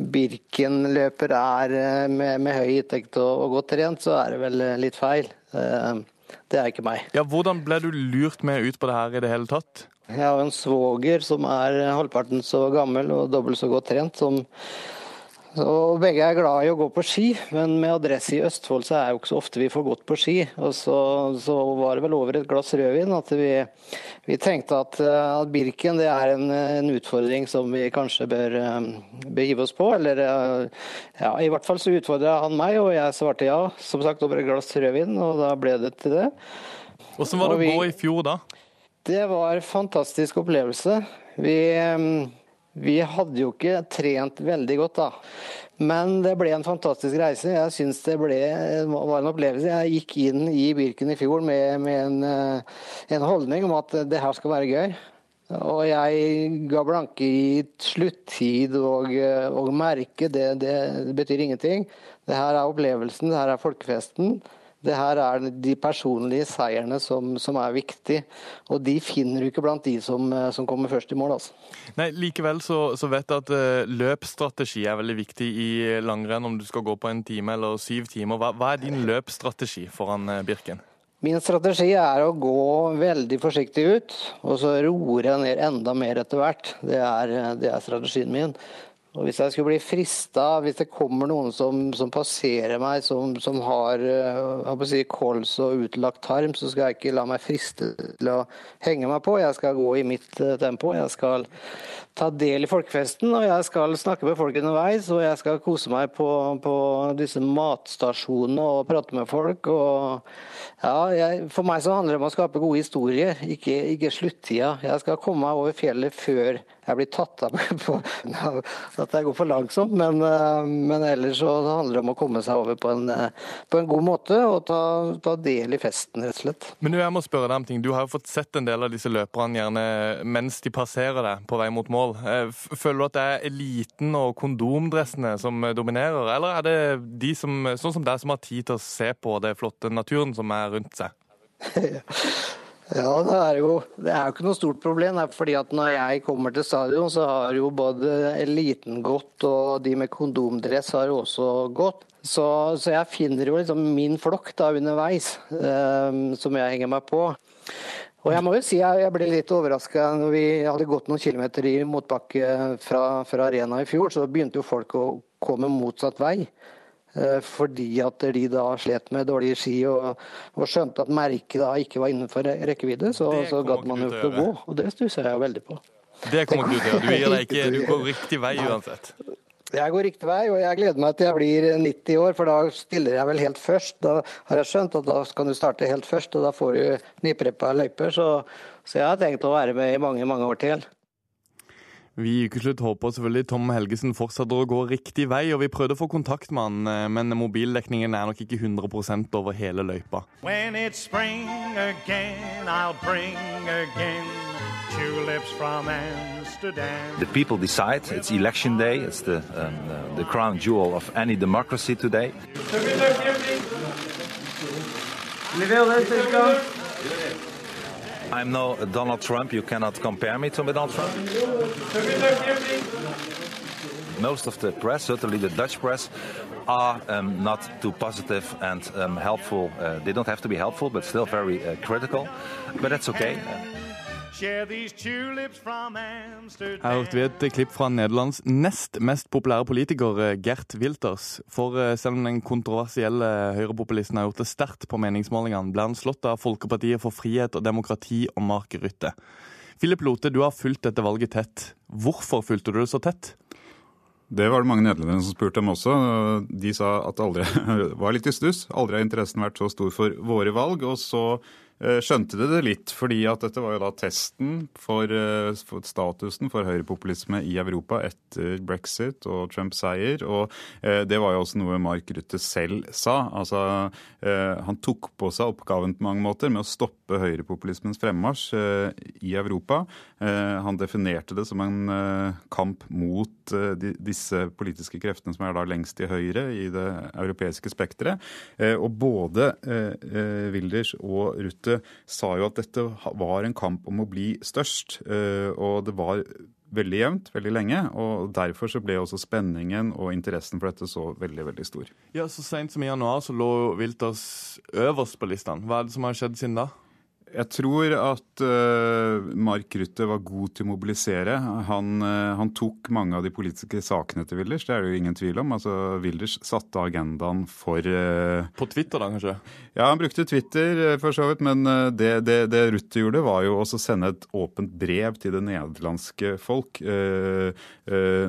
Birken-løper er eh, med, med høy inntekt og, og godt trent, så er det vel eh, litt feil. Eh, Det er ikke meg. Ja, Hvordan ble du lurt med ut på det her i det hele tatt? Jeg har en svoger som er halvparten så gammel og dobbelt så godt trent. som og begge er glad i å gå på ski, men med adresse i Østfold så er jo ikke så ofte vi får gått på ski. Og så, så var det vel over et glass rødvin at vi, vi tenkte at, eh, at Birken det er en, en utfordring som vi kanskje bør, eh, bør oss på. Eller eh, ja, i hvert fall så utfordra han meg, og jeg svarte ja. Som sagt over et glass rødvin, og da ble det til det. Hvordan var det å gå i fjor da? Det var en fantastisk opplevelse. Vi, eh, vi hadde jo ikke trent veldig godt da. Men det ble en fantastisk reise. Jeg syns det ble, var en opplevelse. Jeg gikk inn i Birken i fjor med, med en, eh, en holdning om at det her skal være gøy. Og jeg ga blanke i sluttid og, eh, og merke. Det, det, betyr ingenting. Det her er opplevelsen, det her er folkefesten. Det her er de personlige seierne som, som er viktig, og de finner du ikke blant de som, eh, som kommer først i mål. altså. Nei, Likevel så, så vet jeg at eh, løpsstrategi er veldig viktig i langrenn, om du skal gå på en time eller syv timer. Hva, hva er din løpsstrategi foran eh, Birken? Min strategi er å gå veldig forsiktig ut, og så roer jeg ned enda mer etter hvert. Det er, det er strategien min. Og Hvis jeg skulle bli frista, hvis det kommer noen som, som passerer meg, som, som har eh, si, kols og utlagt tarm, så skal jeg ikke la meg friste til å henge meg på. Jeg skal gå i mitt eh, tempo. Jeg skal ta del i folkefesten, og jeg skal snakke med folk underveis. Og jeg skal kose meg på, på disse matstasjonene og prate med folk. og ja, jeg, For meg så handler det om å skape gode historier, ikke, ikke sluttida. Jeg skal komme meg over fjellet før jeg blir tatt av på at jeg går for langsomt. Men, eh, men ellers så handler det om å komme seg over på en, eh, på en god måte og ta, ta del i festen, rett og slett. Men du, jeg må spørre deg om ting. Du har jo fått sett en del av disse løperne gjerne mens de passerer deg på vei mot mål. Eh, f- Føler du at det er eliten og kondomdressene som dominerer, eller er det de som, sånn som deg som har tid til å se på det flotte naturen som er rundt seg? Ja, det er jo det er ikke noe stort problem. Fordi at Når jeg kommer til stadion, så har jo både eliten gått, og de med kondomdress har også gått. Så, så jeg finner jo liksom min flokk da underveis, um, som jeg henger meg på. Og jeg må jo si jeg, jeg ble litt overraska når vi hadde gått noen kilometer i motbakke fra, fra arena i fjor, så begynte jo folk å komme motsatt vei. Eh, Fordi at de da slet med dårlige ski og, og skjønte at merket da ikke var innenfor rekkevidde, så, så gadd man jo ikke å gå. Og det stusser jeg veldig på. Det kommer ikke du til å gjøre. Du, ikke, du går riktig vei uansett. Jeg går riktig vei, og jeg gleder meg til jeg blir 90 år, for da stiller jeg vel helt først. Da har jeg skjønt at da kan du starte helt først, og da får du nypreppa løyper. Så, så jeg har tenkt å være med i mange, mange år til. Vi i Ukeslutt håper selvfølgelig Tom Helgesen fortsetter å gå riktig vei, og vi prøvde å få kontakt med han, eh, men mobildekningen er nok ikke 100 over hele løypa. When it's spring again, I'll bring again tulips from Amsterdam. The people decide. It's election day. It's the, um, uh, the crown jewel of any democracy today. I'm no Donald Trump. You cannot compare me to Donald Trump. Most of the press, certainly the Dutch press, are um, not too positive and um, helpful. Uh, they don't have to be helpful, but still very uh, critical. But that's okay. Her hørte vi et klipp fra Nederlands nest mest populære politiker, eh, Gert Wilters. For eh, selv om den kontroversielle høyrepopulisten har gjort det sterkt på meningsmålingene, ble han slått av Folkepartiet for frihet og demokrati og Mark Rutte. Philip Lote, du har fulgt dette valget tett. Hvorfor fulgte du det så tett? Det var det mange nederlendere som spurte om også. De sa at aldri var litt i stuss. Aldri har interessen vært så stor for våre valg. Og så eh, skjønte de det litt, fordi at dette var jo da testen for, eh, for statusen for høyrepopulisme i Europa etter brexit og Trumps seier. Og eh, det var jo også noe Mark Rutte selv sa. Altså, eh, han tok på seg oppgaven på mange måter med å stoppe høyrepopulismens fremmarsj eh, i Europa. Eh, han definerte det som en eh, kamp mot eh, disse politiske kreftene som er da lengst til høyre i det europeiske spekteret. Eh, og både eh, eh, Wilders og Rutte sa jo at dette var en kamp om å bli størst. eh, og det var veldig jevnt veldig lenge. og Derfor så ble også spenningen og interessen for dette så veldig veldig stor. Ja, Så seint som i januar så lå Wilters øverst på listene. Hva er det som har skjedd siden da? Jeg tror at uh, Mark Rutte var god til å mobilisere. Han, uh, han tok mange av de politiske sakene til Wilders, det er det jo ingen tvil om. Altså, Wilders satte agendaen for uh, På Twitter, da, kanskje? Ja, han brukte Twitter for så vidt, men det, det, det Rutte gjorde, var jo også å sende et åpent brev til det nederlandske folk.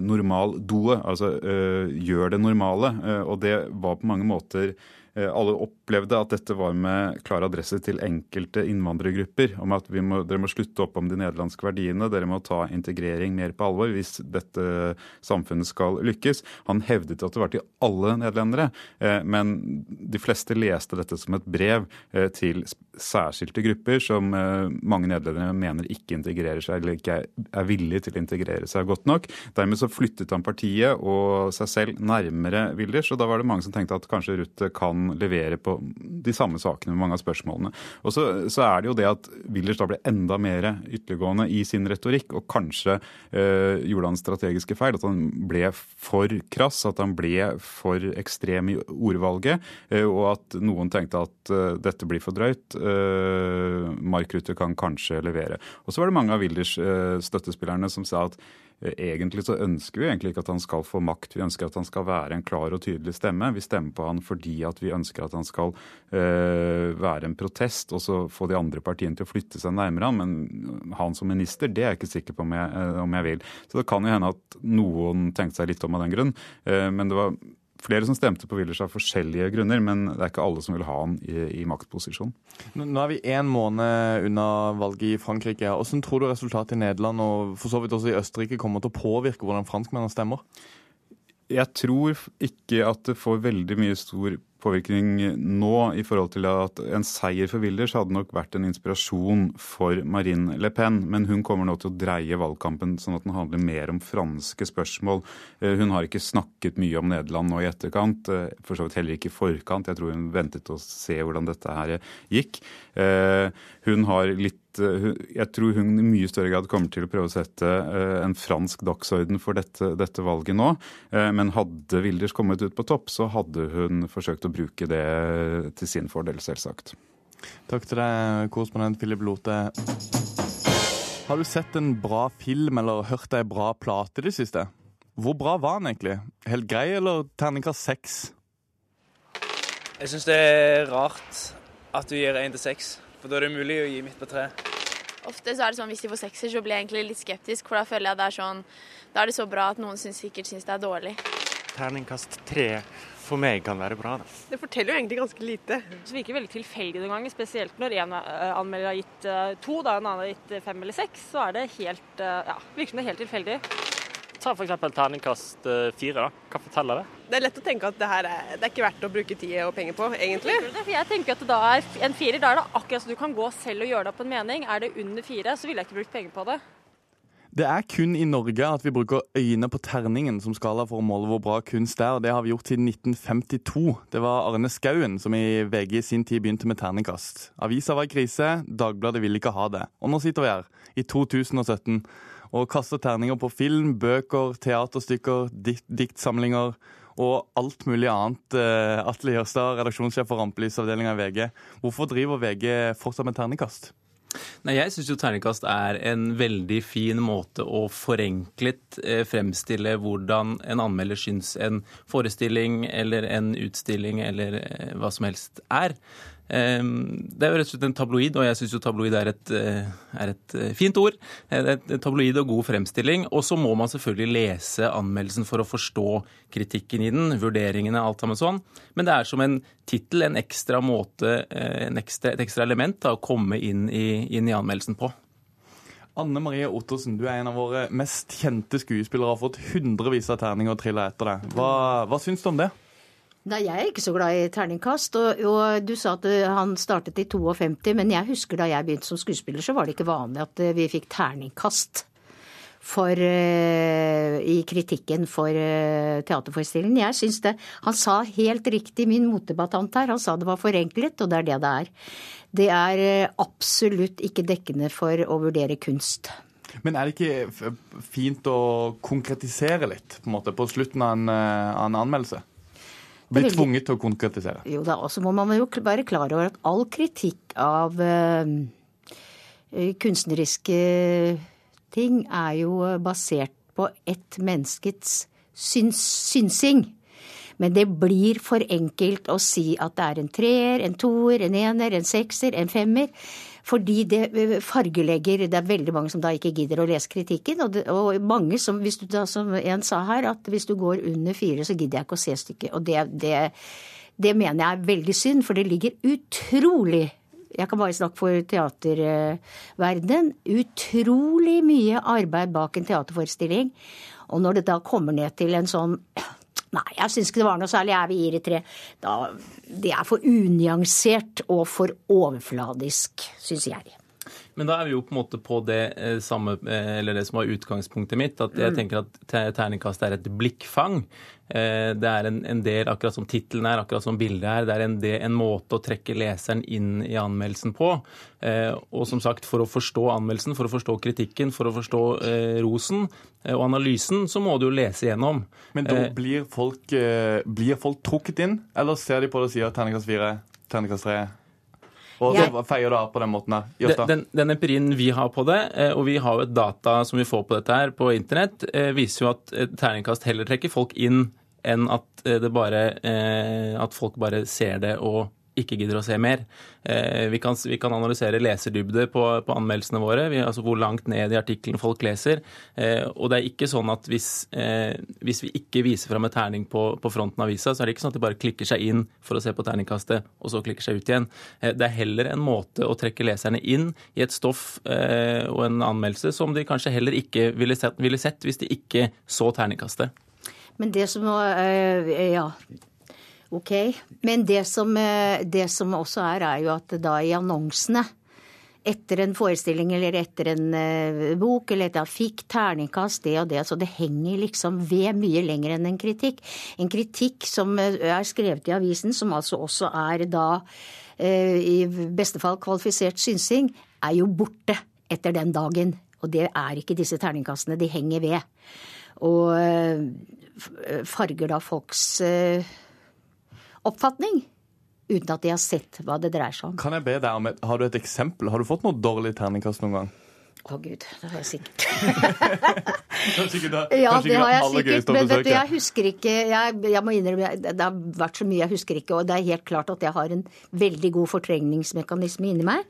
Normal doe, altså gjør det normale. Og det var på mange måter alle opplevde at dette var med klar adresse til enkelte innvandrergrupper. Om at må, dere må slutte opp om de nederlandske verdiene, dere må ta integrering mer på alvor hvis dette samfunnet skal lykkes. Han hevdet at det var til alle nederlendere, eh, men de fleste leste dette som et brev eh, til særskilte grupper som eh, mange nederlendere mener ikke integrerer seg eller ikke er, villige til å integrere seg godt nok. Dermed så flyttet han partiet og seg selv nærmere Wilders, og da var det mange som tenkte at kanskje Rutte kan levere på de samme sakene med mange av spørsmålene. Og så, så er det jo det at Wilders da ble enda mer ytterliggående i sin retorikk, og kanskje øh, gjorde han strategiske feil. At han ble for krass, at han ble for ekstrem i ordvalget, øh, og at noen tenkte at øh, dette blir for drøyt. Eh, Mark Rutte kan kanskje levere. Og så var det mange av Wilders uh, støttespillerne som sa at eh, egentlig så ønsker vi egentlig ikke at han skal få makt. Vi ønsker at han skal være en klar og tydelig stemme. Vi stemmer på han fordi at vi ønsker at han skal eh, være en protest og så få de andre partiene til å flytte seg nærmere han. Men han som minister, det er jeg ikke sikker på om jeg, om jeg vil. Så det kan jo hende at noen tenkte seg litt om av den grunn. Men det var flere som stemte på Willers av forskjellige grunner, men det er ikke alle som vil ha han i, i maktposisjon. Nå er vi én måned unna valget i Frankrike. Hvordan tror du resultatet i Nederland og for så vidt også i Østerrike kommer til å påvirke hvordan franskmennene stemmer? Jeg tror ikke at det får veldig mye stor påvirkning nå i forhold til at en seier for Wilders hadde nok vært en inspirasjon for Marine Le Pen, men hun kommer nå til å dreie valgkampen sånn at den handler mer om franske spørsmål. Eh, Hun har ikke snakket mye om Nederland nå i etterkant, eh, for så vidt heller ikke i forkant. Jeg tror hun ventet å se hvordan dette her gikk. Eh, Hun har litt jeg tror hun i mye større grad kommer til å prøve å sette en fransk dagsorden for dette, dette valget nå. Men hadde Wilders kommet ut på topp, så hadde hun forsøkt å bruke det til sin fordel, selvsagt. Takk til deg, korrespondent Philip Lote. Har du sett en bra film eller hørt ei bra plate i det siste? Hvor bra var den egentlig? Helt grei, eller terningkast seks? Jeg syns det er rart at du gir én til seks, for da er det mulig å gi midt på tre. Ofte så er det sånn hvis de får sekser, så blir jeg egentlig litt skeptisk, for da føler jeg det er sånn Da er det så bra at noen syns, sikkert syns det er dårlig. Terningkast tre for meg kan være bra. da. Det forteller jo egentlig ganske lite. Det virker veldig tilfeldig noen ganger, spesielt når en eh, anmelder har gitt eh, to, da en annen har gitt eh, fem eller seks. Så er det helt Ja, virker som det er helt tilfeldig. Ta f.eks. terningkast fire. da. Hva forteller det? Det er lett å tenke at det her er, det er ikke verdt å bruke tid og penger på, egentlig. Jeg tenker at da er En firer, da er det akkurat så du kan gå selv og gjøre deg opp en mening. Er det under fire, så ville jeg ikke brukt penger på det. Det er kun i Norge at vi bruker øyne på terningen som skala for å måle hvor bra kunst er, og det har vi gjort siden 1952. Det var Arne Skauen som i VG i sin tid begynte med terningkast. Avisa var i krise, Dagbladet ville ikke ha det. Og nå sitter vi her, i 2017, og kaster terninger på film, bøker, teaterstykker, dikt, diktsamlinger og alt mulig annet. Eh, Atle Jørstad, redaksjonssjef for Rampelysavdelinga i VG. Hvorfor driver VG fortsatt med terningkast? Nei, Jeg syns terningkast er en veldig fin måte å forenklet eh, fremstille hvordan en anmelder syns en forestilling eller en utstilling eller eh, hva som helst er. Eh, Det er jo rett og slett en tabloid, og jeg syns jo tabloid er et, eh, er et eh, fint ord. Eh, Det er tabloid og god fremstilling. Og så må man selvfølgelig lese anmeldelsen for å forstå kritikken i den, vurderingene, alt sammen sånn. Men det er som en tittel, en ekstra måte, en ekstra, et ekstra element da, å komme inn i, inn i anmeldelsen på. Anne Marie Ottersen, du er en av våre mest kjente skuespillere og har fått hundrevis av terninger og triller etter deg. Hva, hva syns du om det? Nei, jeg er ikke så glad i terningkast. Og, og du sa at eh, han startet i 52, men jeg husker da jeg begynte som skuespiller, så var det ikke vanlig at eh, vi fikk terningkast. For, uh, I kritikken for uh, teaterforestillingen. Jeg syns det Han sa helt riktig, min motdebattant her, han sa det var forenklet, og det er det det er. Det er absolutt ikke dekkende for å vurdere kunst. Men er det ikke fint å konkretisere litt på, måte, på slutten av en, av en anmeldelse? Bli Det er veldig- tvunget til å konkretisere. Jo da, og så må man jo være klar over at all kritikk av eh, eh, kunstneriske ting er jo basert på ett menneskets syns, synsing. Men det blir for enkelt å si at det er en treer, en toer, en ener, en sekser, en femmer. Fordi det eh, fargelegger Det er veldig mange som da ikke gidder å lese kritikken. Og, det, og mange som, hvis du da, som en sa her, at hvis du går under fire, så gidder jeg ikke å se stykket. Og det, det, det mener jeg er veldig synd, for det ligger utrolig jeg kan bare snakke for teaterverdenen. Utrolig mye arbeid bak en teaterforestilling. Og når det da kommer ned til en sånn Nei, jeg syns ikke det var noe særlig, jeg vil gi det tre. Da, det er for unyansert og for overfladisk, syns jeg. Men da er vi jo på en måte på det eh, samme, eh, eller det som var utgangspunktet mitt. At jeg Mm. tenker at te- terningkast er et blikkfang. Eh, Det er en, en del, akkurat som tittelen er, akkurat som bildet er, det er en, del, en måte å trekke leseren inn i anmeldelsen på. Eh, Og som sagt, for å forstå anmeldelsen, for å forstå kritikken, for å forstå rosen og analysen, så må du jo lese gjennom. Men da blir folk, blir folk trukket inn, eller ser de på det og sier terningkast fire, terningkast tre? Og så feier du av på den måten der. Den, den, den empirien vi har på det, eh, og vi har jo et data som vi får på dette her på internett, eh, viser jo at terningkast heller trekker folk inn enn at, eh, det bare, at folk bare ser det og ikke gidder å se mer. Eh, Vi kan, vi kan analysere leserdybde på, på anmeldelsene våre, vi, altså hvor langt ned i artikkelen folk leser. Eh, Og det er ikke sånn at hvis, eh, hvis vi ikke viser fram et terning på, på fronten av avisa, så er det ikke sånn at de bare klikker seg inn for å se på terningkastet, og så klikker seg ut igjen. Det er heller en måte å trekke leserne inn i et stoff og en anmeldelse som de kanskje heller ikke ville sett, ville sett hvis de ikke så terningkastet. Men det som eh, Ja, ok. Men det som, eh, det som også er, er jo at da i annonsene etter en forestilling eller etter en eh, bok eller etter at fikk terningkast det og det, så det henger liksom ved mye lenger enn en kritikk. En kritikk som eh, er skrevet i avisen, som altså også er da i beste fall kvalifisert synsing, er jo borte etter den dagen. Og det er ikke disse terningkastene, de henger ved. Og farger da folks oppfatning, uten at de har sett hva det dreier seg om. Kan jeg be deg om et, Har du et eksempel? Har du fått noe dårlig terningkast noen gang? Å, gud. Det har jeg sikkert. kanskje ikke det, ja, det har jeg sikkert. Men vet du, jeg husker ikke jeg, jeg, må innrømme, det har vært så mye jeg husker ikke. Og det er helt klart at jeg har en veldig god fortrengningsmekanisme inni meg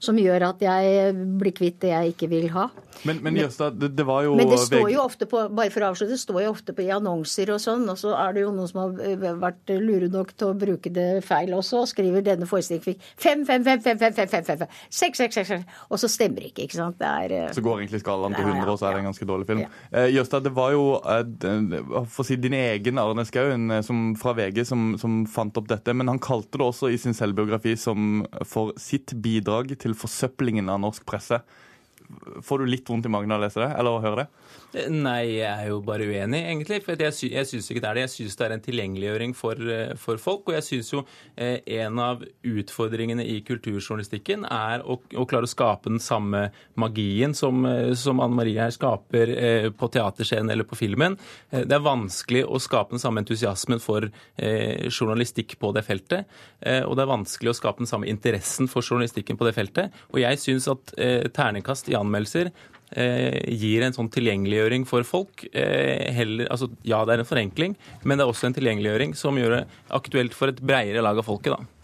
som gjør at jeg blir kvitt det jeg ikke vil ha. Men, men, Jøsta, det, det, var jo Men det står jo ofte på bare for å avslutte, det står jo ofte på i annonser og sånn, og så er det jo noen som har vært lure nok til å bruke det feil også, og skriver denne forestillingen fikk 5, 5, 5, 5, 5, 5, 5, 5, 5, 6, 6, 6, og så stemmer det ikke, ikke sant. Det er eh, Så går egentlig skalaen til Ja, ja, 100, og så er det en ganske dårlig film. Eh, Jørstad, det var jo eh, for å si, din egen Arne Skauen eh, fra VG som, som fant opp dette, men han kalte det også i sin selvbiografi som for sitt bidrag til forsøplingen av norsk presse. Får du litt vondt i magen av å lese det, eller å høre det? Nei, jeg er jo bare uenig, egentlig. For jeg, sy jeg syns ikke det er det. Jeg syns det er en tilgjengeliggjøring for, eh, for folk. Og jeg syns jo eh, en av utfordringene i kulturjournalistikken er å, å klare å skape den samme magien som, eh, som Anne Marie her skaper eh, på teaterscenen eller på filmen. Eh, det er vanskelig å skape den samme entusiasmen for journalistikk på det feltet. Og det er vanskelig å skape den samme interessen for journalistikken på det feltet. Og jeg syns at terningkast i anmeldelser eh, gir en sånn tilgjengeliggjøring for folk. Eh, heller, altså, ja, det er en forenkling, men det er også en tilgjengeliggjøring som gjør det aktuelt for et bredere lag av folket. da.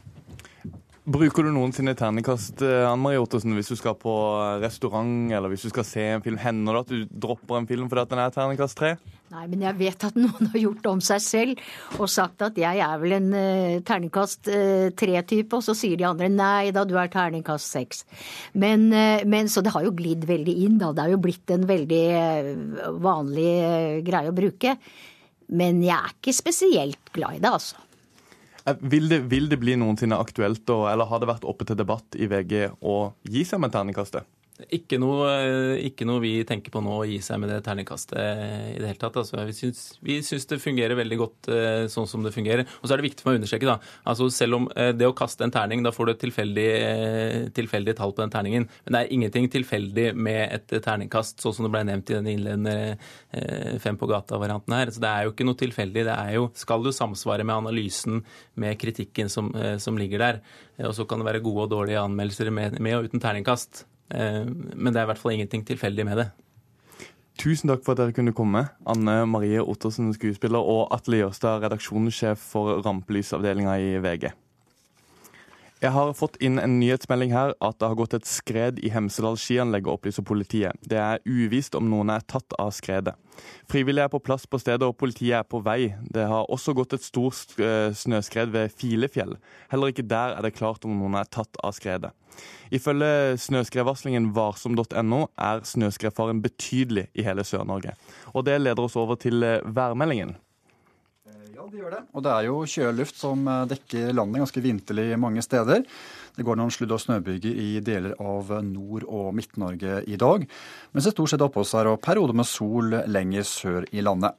Bruker du noensinne terningkast eh, Anne Marie Ottersen, hvis du skal på restaurant eller hvis du skal se en film? Hender det at du dropper en film fordi at den er terningkast tre? Nei, men jeg vet at noen har gjort det om seg selv og sagt at jeg er vel en uh, terningkast uh, tre-type, og så sier de andre nei da, du er terningkast seks. Men, uh, men så det har jo glidd veldig inn, da. Det har jo blitt en veldig eh, vanlig eh, greie å bruke. Men jeg er ikke spesielt glad i det, altså. Eh, Vil det, vil det bli noensinne aktuelt, eller har det vært oppe til debatt i VG å gi seg med terningkastet? Ikke noe, eh, ikke noe vi tenker på nå å gi seg med det terningkastet i det hele tatt. Altså, vi, syns, det fungerer veldig godt eh, sånn som det fungerer. Og så er det viktig for meg å understreke, da. Altså, selv om eh, det å kaste en terning, da får du et tilfeldig, eh, tilfeldig tall på den terningen. Men det er ingenting tilfeldig med et terningkast, sånn som det ble nevnt i den innledende eh, Fem på gata-varianten her. Så det er jo ikke noe tilfeldig. Det er jo, skal du samsvare med analysen, med kritikken som, eh, som ligger der. Eh, Og så kan det være gode og dårlige anmeldelser med, med og uten terningkast. Eh, Men det er i hvert fall ingenting tilfeldig med det. Tusen takk for at dere kunne komme. Anne Marie Ottersen, skuespiller, og Atle Jørstad, redaksjonssjef for rampelysavdelinga i VG. Jeg har fått inn en nyhetsmelding her at det har gått et skred i Hemsedal skianlegg, opplyser politiet. Det er uvisst om noen er tatt av skredet. Frivillige er på plass på stedet, og politiet er på vei. Det har også gått et stort eh, snøskred ved Filefjell. Heller ikke der er det klart om noen er tatt av skredet. Ifølge snøskredvarslingen varsom.no er snøskredfaren betydelig i hele Sør-Norge. Og det leder oss over til eh, værmeldingen. Ja, det gjør det. Og det er jo kjøluft som eh, dekker landet ganske vinterlig mange steder. Det går noen sludd- og snøbyger i deler av Nord- og Midt-Norge i dag, mens det stort sett oppholdsvær og perioder med sol lenger sør i landet.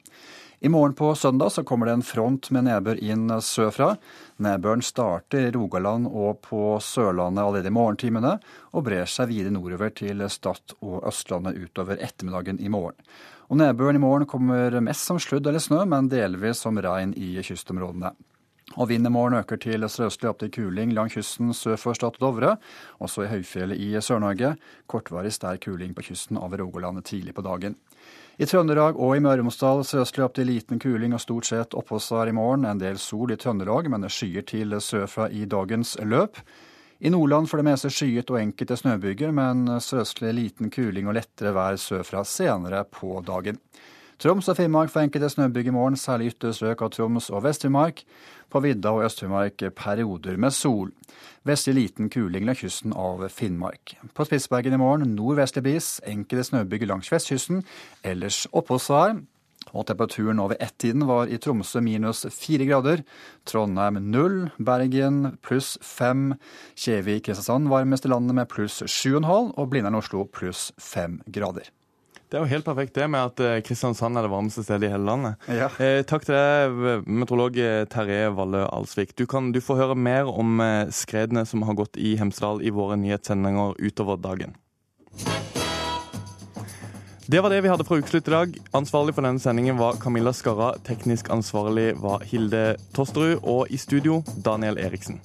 I morgen på søndag så kommer det en front med nedbør inn sørfra. Nedbøren starter i Rogaland og på Sørlandet allerede i morgentimene, og brer seg videre nordover til Stad og Østlandet utover ettermiddagen i morgen. Og Nedbøren i morgen kommer mest som sludd eller snø, men delvis som regn i kystområdene. Og Vinden i morgen øker til sørøstlig opp til kuling langs kysten sør for Stad Dovre, også i høyfjellet i Sør-Norge. Kortvarig sterk kuling på kysten av Rogaland tidlig på dagen. I Trøndelag og i Møre og Romsdal sørøstlig opp til liten kuling og stort sett oppholdsvær i morgen. En del sol i Trøndelag, men det skyer til sørfra i dagens løp. I Nordland for det meste skyet og enkelte snøbyger, men sørøstlig liten kuling og lettere vær sørfra senere på dagen. Troms og Finnmark får enkelte snøbyger i morgen, særlig ytre strøk av Troms og Vest-Finnmark. På vidda og Øst-Finnmark perioder med sol. Vestlig liten kuling langs kysten av Finnmark. På Spitsbergen i morgen nordvestlig bris, enkelte snøbyger langs vestkysten. Ellers oppholdsvær. Og temperaturen over ett-tiden var i Tromsø minus fire grader. Trondheim null. Bergen pluss fem. Kjevik-Kristiansand varmeste landet med pluss sju og en halv. Og Blindern-Oslo pluss fem grader. Det er jo helt perfekt det med at eh, Kristiansand er det varmeste stedet i hele landet. Ja. Eh, takk til deg, meteorolog eh, Terje Valle Alsvik. Du, kan, du får høre mer om eh, skredene som har gått i Hemsedal i våre nyhetssendinger utover dagen. Det var det vi hadde fra Ukeslutt i dag. Ansvarlig for denne sendingen var Camilla Skarra. Teknisk ansvarlig var Hilde Tosterud. Og i studio Daniel Eriksen.